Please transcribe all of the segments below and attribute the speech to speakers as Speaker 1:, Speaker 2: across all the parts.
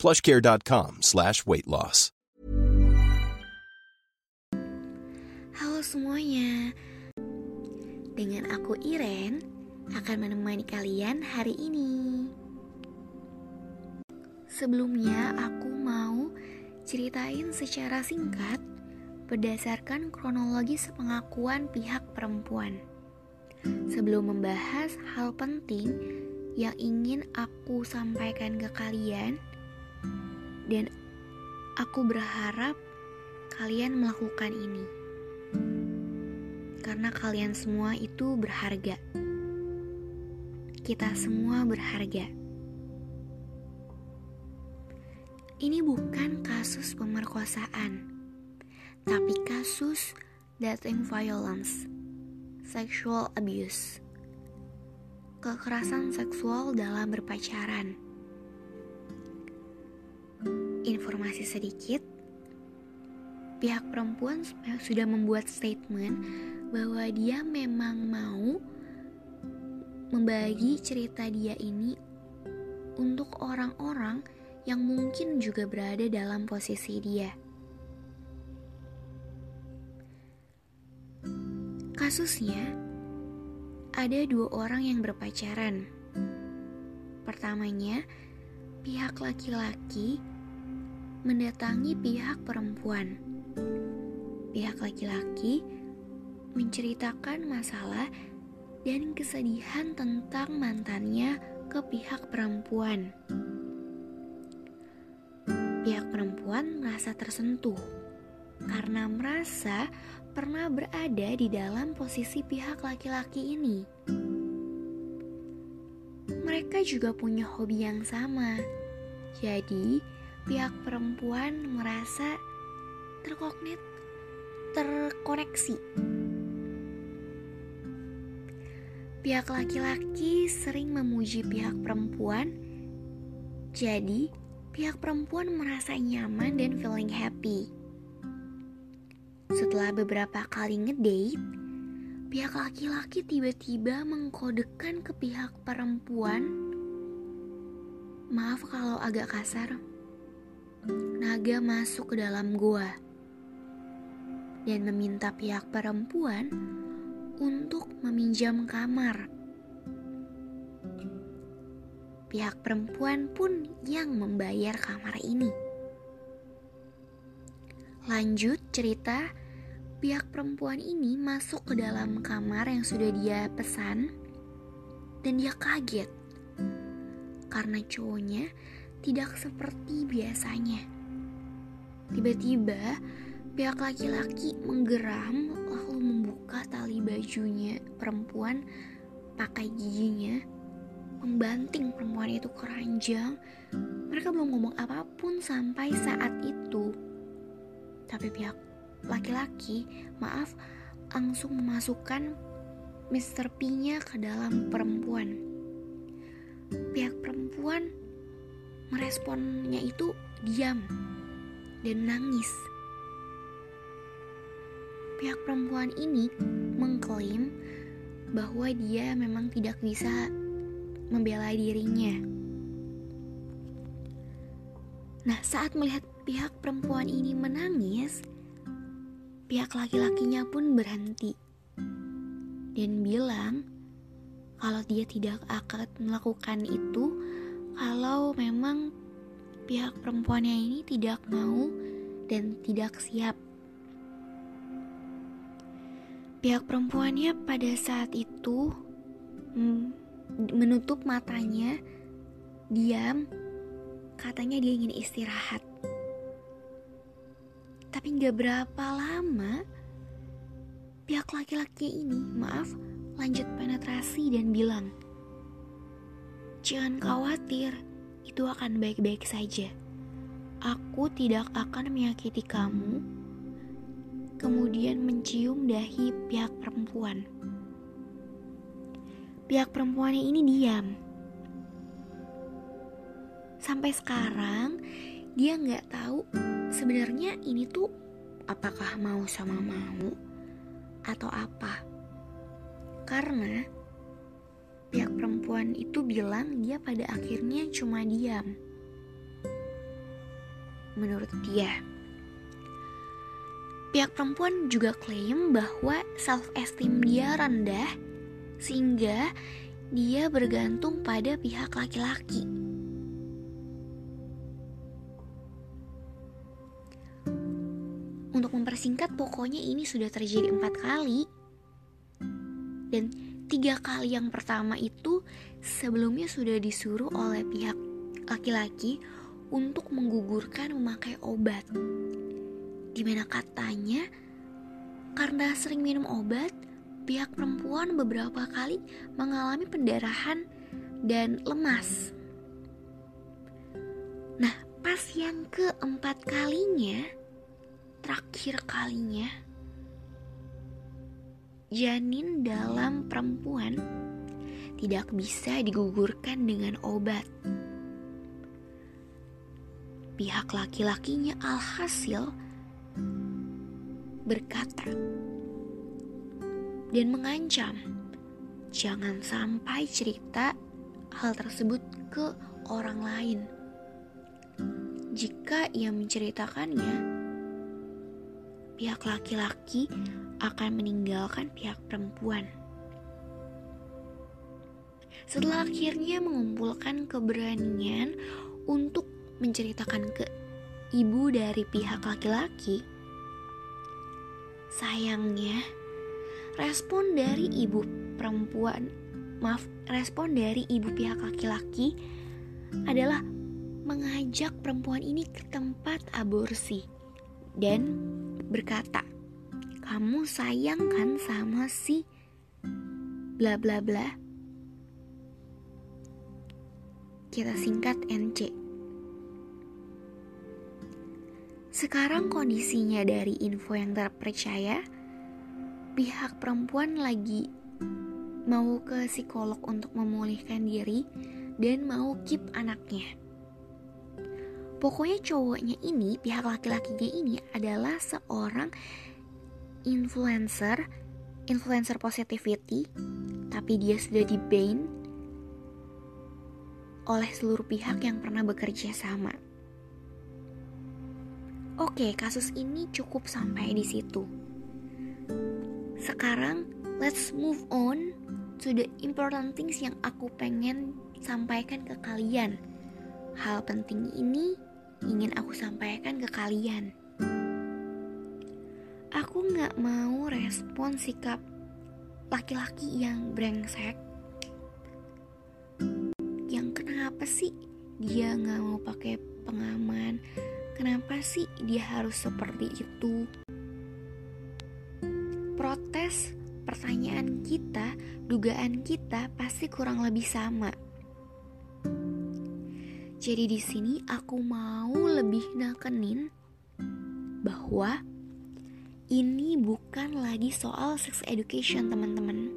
Speaker 1: plushcare.com slash weight loss.
Speaker 2: Halo semuanya, dengan aku Iren akan menemani kalian hari ini. Sebelumnya aku mau ceritain secara singkat berdasarkan kronologi sepengakuan pihak perempuan. Sebelum membahas hal penting yang ingin aku sampaikan ke kalian, dan aku berharap kalian melakukan ini. Karena kalian semua itu berharga. Kita semua berharga. Ini bukan kasus pemerkosaan, tapi kasus dating violence, sexual abuse, kekerasan seksual dalam berpacaran informasi sedikit, pihak perempuan sudah membuat statement bahwa dia memang mau membagi cerita dia ini untuk orang-orang yang mungkin juga berada dalam posisi dia. Kasusnya, ada dua orang yang berpacaran. Pertamanya, pihak laki-laki mendatangi pihak perempuan. Pihak laki-laki menceritakan masalah dan kesedihan tentang mantannya ke pihak perempuan. Pihak perempuan merasa tersentuh karena merasa pernah berada di dalam posisi pihak laki-laki ini. Mereka juga punya hobi yang sama, jadi pihak perempuan merasa terkognet, terkoneksi. Pihak laki-laki sering memuji pihak perempuan, jadi pihak perempuan merasa nyaman dan feeling happy. Setelah beberapa kali ngedate, pihak laki-laki tiba-tiba mengkodekan ke pihak perempuan. Maaf kalau agak kasar, naga masuk ke dalam gua dan meminta pihak perempuan untuk meminjam kamar. Pihak perempuan pun yang membayar kamar ini. Lanjut cerita, pihak perempuan ini masuk ke dalam kamar yang sudah dia pesan dan dia kaget karena cowoknya tidak seperti biasanya. Tiba-tiba, pihak laki-laki menggeram lalu membuka tali bajunya perempuan pakai giginya, membanting perempuan itu keranjang. Mereka belum ngomong apa pun sampai saat itu. Tapi pihak laki-laki, maaf, langsung memasukkan Mr. P-nya ke dalam perempuan. Pihak perempuan meresponnya itu diam dan nangis. Pihak perempuan ini mengklaim bahwa dia memang tidak bisa membela dirinya. Nah, saat melihat pihak perempuan ini menangis, pihak laki-lakinya pun berhenti dan bilang kalau dia tidak akan melakukan itu kalau memang pihak perempuannya ini tidak mau dan tidak siap. Pihak perempuannya pada saat itu hmm, menutup matanya, diam, katanya dia ingin istirahat. Tapi nggak berapa lama, pihak laki-laki ini, maaf, lanjut penetrasi dan bilang, Jangan khawatir, itu akan baik-baik saja. Aku tidak akan menyakiti kamu, kemudian mencium dahi pihak perempuan. Pihak perempuannya ini diam. Sampai sekarang dia nggak tahu sebenarnya ini tuh apakah mau sama mau atau apa. Karena pihak perempuan itu bilang dia pada akhirnya cuma diam menurut dia. Pihak perempuan juga klaim bahwa self-esteem dia rendah sehingga dia bergantung pada pihak laki-laki. Untuk mempersingkat, pokoknya ini sudah terjadi empat kali. Dan tiga kali yang pertama itu sebelumnya sudah disuruh oleh pihak laki-laki untuk menggugurkan memakai obat. Di mana katanya, karena sering minum obat, pihak perempuan beberapa kali mengalami pendarahan dan lemas. Nah, pas yang keempat kalinya, terakhir kalinya, janin dalam perempuan tidak bisa digugurkan dengan obat pihak laki-lakinya alhasil berkata dan mengancam jangan sampai cerita hal tersebut ke orang lain. Jika ia menceritakannya, pihak laki-laki akan meninggalkan pihak perempuan. Setelah akhirnya mengumpulkan keberanian untuk menceritakan ke ibu dari pihak laki-laki. Sayangnya, respon dari ibu perempuan, maaf, respon dari ibu pihak laki-laki adalah mengajak perempuan ini ke tempat aborsi dan berkata, "Kamu sayang kan sama si bla bla bla?" Kita singkat NC. Sekarang kondisinya dari info yang terpercaya, pihak perempuan lagi mau ke psikolog untuk memulihkan diri dan mau keep anaknya. Pokoknya cowoknya ini, pihak laki-lakinya ini adalah seorang influencer, influencer positivity, tapi dia sudah di ban oleh seluruh pihak yang pernah bekerja sama. Oke, kasus ini cukup sampai di situ. Sekarang, let's move on to the important things yang aku pengen sampaikan ke kalian. Hal penting ini ingin aku sampaikan ke kalian. Aku gak mau respon sikap laki-laki yang brengsek. Yang kenapa sih dia gak mau pakai pengaman? Kenapa sih dia harus seperti itu? Protes pertanyaan kita, dugaan kita pasti kurang lebih sama. Jadi di sini aku mau lebih nakenin bahwa ini bukan lagi soal sex education teman-teman.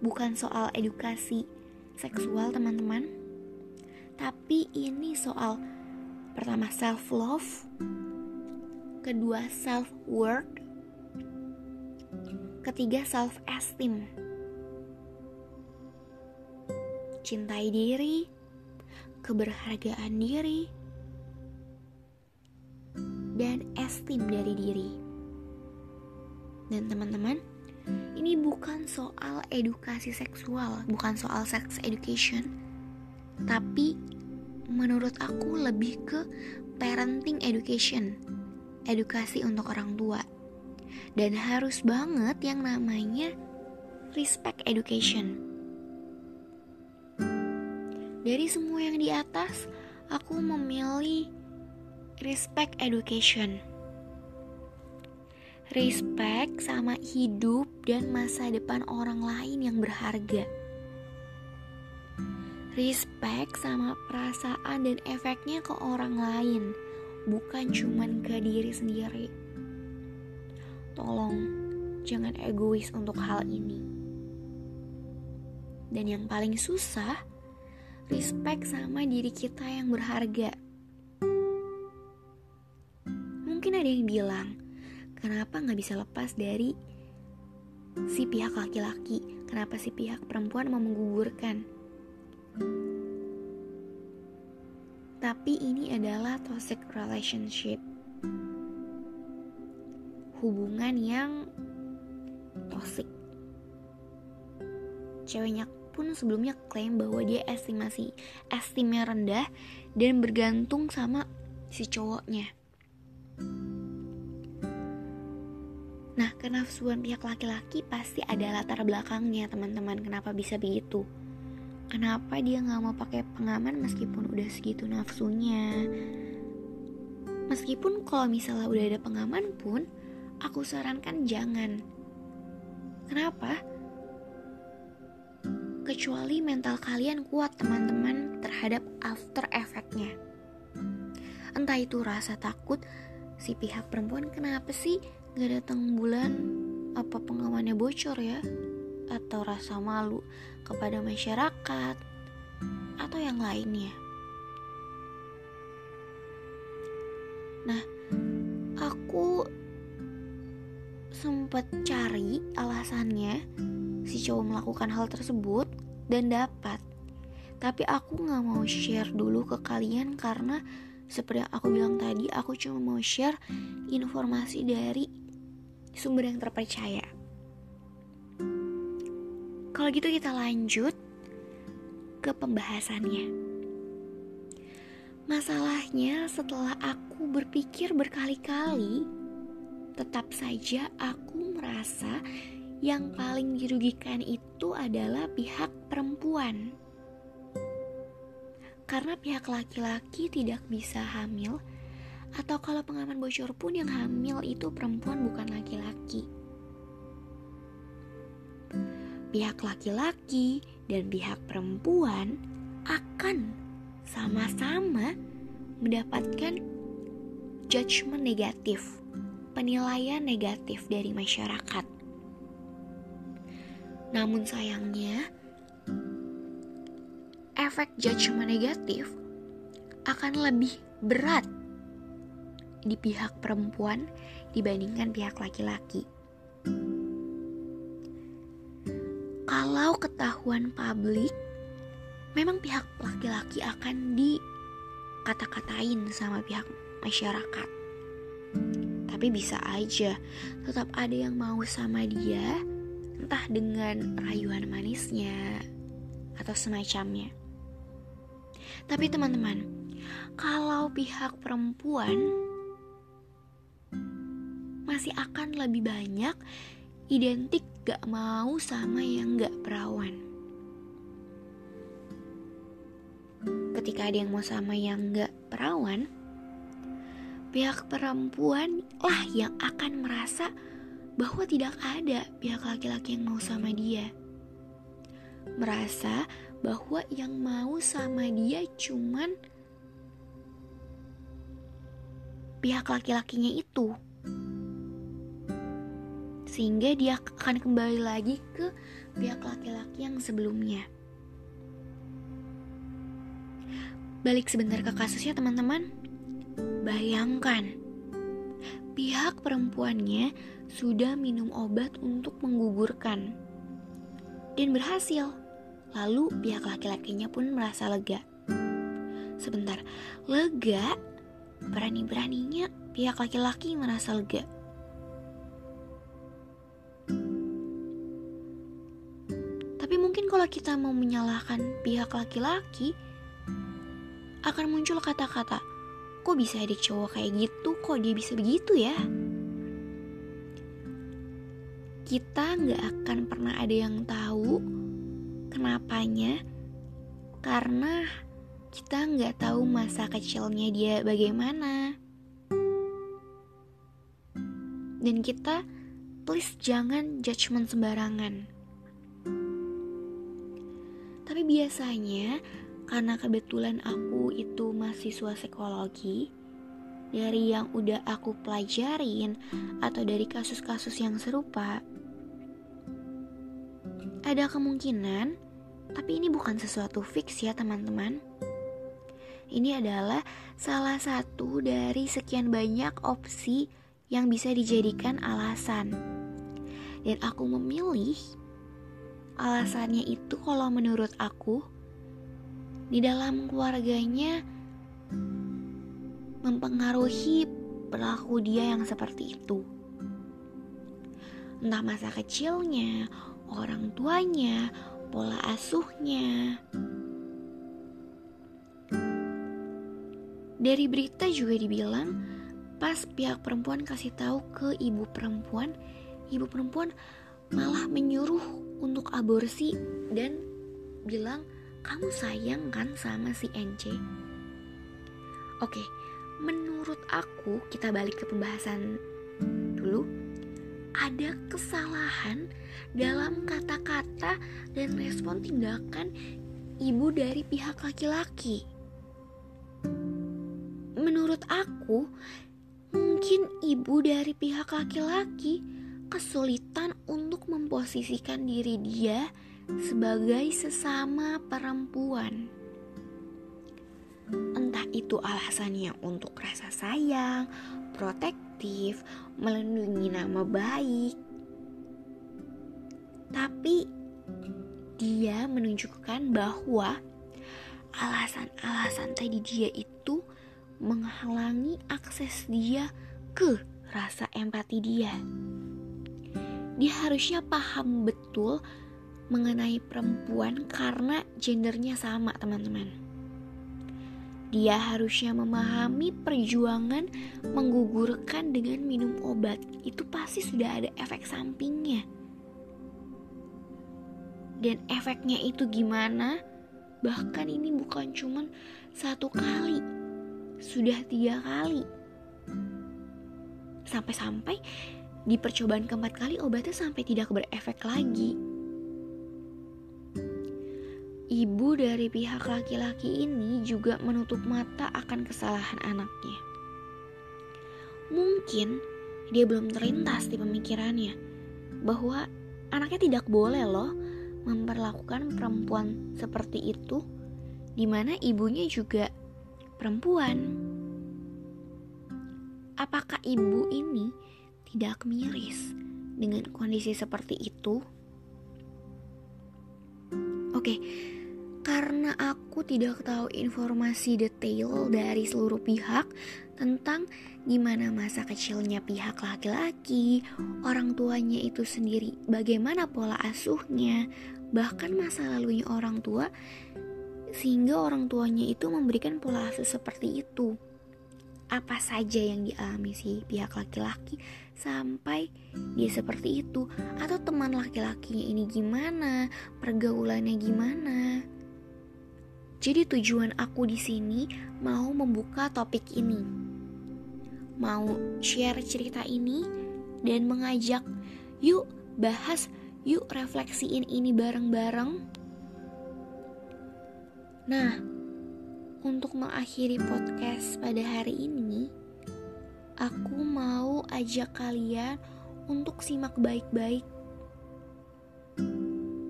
Speaker 2: Bukan soal edukasi seksual teman-teman. Tapi ini soal Pertama self love, kedua self worth, ketiga self esteem. Cintai diri, keberhargaan diri, dan esteem dari diri. Dan teman-teman, ini bukan soal edukasi seksual, bukan soal sex education, tapi menurut aku lebih ke parenting education, edukasi untuk orang tua. Dan harus banget yang namanya respect education. Dari semua yang di atas, aku memilih respect education. Respect sama hidup dan masa depan orang lain yang berharga Respect sama perasaan dan efeknya ke orang lain, bukan cuman ke diri sendiri. Tolong, jangan egois untuk hal ini. Dan yang paling susah, respect sama diri kita yang berharga. Mungkin ada yang bilang, kenapa nggak bisa lepas dari si pihak laki-laki? Kenapa si pihak perempuan mau menggugurkan? Tapi ini adalah toxic relationship. Hubungan yang toxic. Ceweknya pun sebelumnya klaim bahwa dia estimasi estimnya rendah dan bergantung sama si cowoknya. Nah, kenafsuan pihak laki-laki pasti ada latar belakangnya, teman-teman. Kenapa bisa begitu? Kenapa dia nggak mau pakai pengaman meskipun udah segitu nafsunya? Meskipun kalau misalnya udah ada pengaman pun, aku sarankan jangan. Kenapa? Kecuali mental kalian kuat teman-teman terhadap after effectnya. Entah itu rasa takut si pihak perempuan kenapa sih gak datang bulan apa pengamannya bocor ya atau rasa malu kepada masyarakat atau yang lainnya. Nah, aku sempat cari alasannya si cowok melakukan hal tersebut dan dapat. Tapi aku gak mau share dulu ke kalian karena seperti yang aku bilang tadi, aku cuma mau share informasi dari sumber yang terpercaya. Kalau gitu kita lanjut ke pembahasannya. Masalahnya setelah aku berpikir berkali-kali, tetap saja aku merasa yang paling dirugikan itu adalah pihak perempuan. Karena pihak laki-laki tidak bisa hamil atau kalau pengaman bocor pun yang hamil itu perempuan bukan laki-laki pihak laki-laki dan pihak perempuan akan sama-sama mendapatkan judgement negatif, penilaian negatif dari masyarakat. Namun sayangnya, efek judgement negatif akan lebih berat di pihak perempuan dibandingkan pihak laki-laki. kalau ketahuan publik, memang pihak laki-laki akan dikata-katain sama pihak masyarakat. Tapi bisa aja tetap ada yang mau sama dia, entah dengan rayuan manisnya atau semacamnya. Tapi teman-teman, kalau pihak perempuan masih akan lebih banyak identik gak mau sama yang gak perawan. Ketika ada yang mau sama yang gak perawan, pihak perempuan lah yang akan merasa bahwa tidak ada pihak laki-laki yang mau sama dia. Merasa bahwa yang mau sama dia cuman pihak laki-lakinya itu sehingga dia akan kembali lagi ke pihak laki-laki yang sebelumnya. Balik sebentar ke kasusnya teman-teman. Bayangkan, pihak perempuannya sudah minum obat untuk menggugurkan dan berhasil. Lalu pihak laki-lakinya pun merasa lega. Sebentar, lega? Berani-beraninya pihak laki-laki merasa lega. kalau kita mau menyalahkan pihak laki-laki, akan muncul kata-kata, kok bisa ada cowok kayak gitu, kok dia bisa begitu ya? Kita nggak akan pernah ada yang tahu kenapanya, karena kita nggak tahu masa kecilnya dia bagaimana. Dan kita please jangan judgement sembarangan biasanya karena kebetulan aku itu mahasiswa psikologi, dari yang udah aku pelajarin atau dari kasus-kasus yang serupa, ada kemungkinan, tapi ini bukan sesuatu fix ya teman-teman. Ini adalah salah satu dari sekian banyak opsi yang bisa dijadikan alasan. Dan aku memilih alasannya itu kalau menurut aku di dalam keluarganya mempengaruhi perilaku dia yang seperti itu. Entah masa kecilnya, orang tuanya, pola asuhnya. Dari berita juga dibilang pas pihak perempuan kasih tahu ke ibu perempuan, ibu perempuan malah menyuruh untuk aborsi dan bilang kamu sayang kan sama si NC? Oke, menurut aku kita balik ke pembahasan. Ada kesalahan dalam kata-kata dan respon tindakan ibu dari pihak laki-laki. Menurut aku, Mungkin ibu dari pihak laki-laki kesulitan untuk memposisikan diri dia sebagai sesama perempuan. Entah itu alasannya untuk rasa sayang, protektif, melindungi nama baik. Tapi dia menunjukkan bahwa alasan-alasan tadi dia itu menghalangi akses dia ke rasa empati dia. Dia harusnya paham betul mengenai perempuan karena gendernya sama, teman-teman. Dia harusnya memahami perjuangan menggugurkan dengan minum obat. Itu pasti sudah ada efek sampingnya. Dan efeknya itu gimana? Bahkan ini bukan cuma satu kali, sudah tiga kali. Sampai-sampai di percobaan keempat kali obatnya sampai tidak berefek lagi. Ibu dari pihak laki-laki ini juga menutup mata akan kesalahan anaknya. Mungkin dia belum terlintas di pemikirannya bahwa anaknya tidak boleh loh memperlakukan perempuan seperti itu, di mana ibunya juga perempuan. Apakah ibu ini tidak miris dengan kondisi seperti itu? Oke, karena aku tidak tahu informasi detail dari seluruh pihak tentang gimana masa kecilnya pihak laki-laki, orang tuanya itu sendiri, bagaimana pola asuhnya, bahkan masa lalunya orang tua sehingga orang tuanya itu memberikan pola asuh seperti itu. Apa saja yang dialami si pihak laki-laki sampai dia seperti itu atau teman laki-lakinya ini gimana, pergaulannya gimana. Jadi tujuan aku di sini mau membuka topik ini. Mau share cerita ini dan mengajak yuk bahas, yuk refleksiin ini bareng-bareng Nah, untuk mengakhiri podcast pada hari ini, aku mau ajak kalian untuk simak baik-baik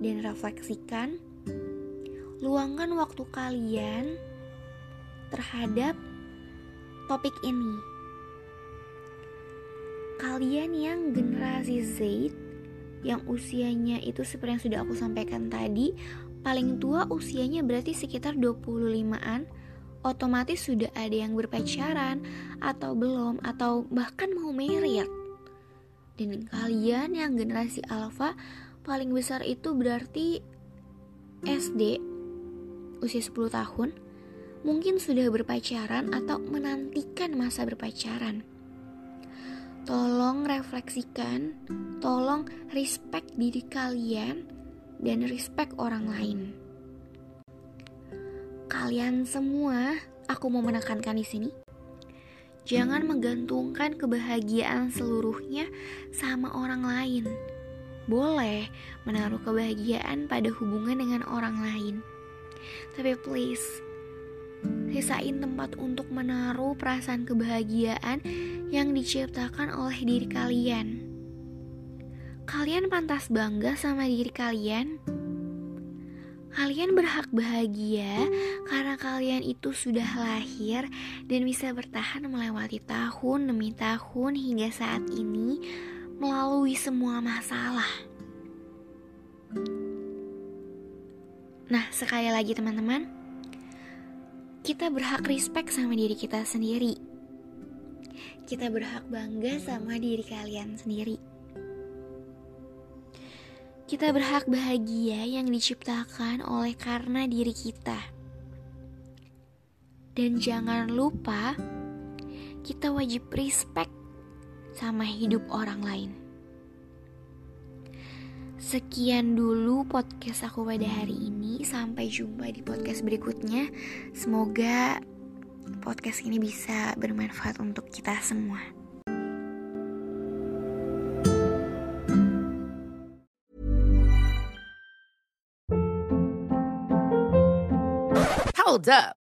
Speaker 2: dan refleksikan luangkan waktu kalian terhadap topik ini. Kalian yang generasi Z yang usianya itu seperti yang sudah aku sampaikan tadi paling tua usianya berarti sekitar 25-an, otomatis sudah ada yang berpacaran atau belum atau bahkan mau married. Dan kalian yang generasi alpha paling besar itu berarti SD usia 10 tahun mungkin sudah berpacaran atau menantikan masa berpacaran. Tolong refleksikan, tolong respect diri kalian dan respect orang lain. Kalian semua, aku mau menekankan di sini. Jangan menggantungkan kebahagiaan seluruhnya sama orang lain. Boleh menaruh kebahagiaan pada hubungan dengan orang lain, Tapi please, sisain tempat untuk menaruh perasaan kebahagiaan yang diciptakan oleh diri kalian. Kalian pantas bangga sama diri kalian. Kalian berhak bahagia karena kalian itu sudah lahir dan bisa bertahan melewati tahun demi tahun hingga saat ini melalui semua masalah. Nah, sekali lagi teman-teman, kita berhak respect sama diri kita sendiri. Kita berhak bangga sama diri kalian sendiri. Kita berhak bahagia yang diciptakan oleh karena diri kita. Dan jangan lupa, kita wajib respect sama hidup orang lain. Sekian dulu podcast aku pada hari ini. Sampai jumpa di podcast berikutnya. Semoga podcast ini bisa bermanfaat untuk kita semua.
Speaker 3: Hold up.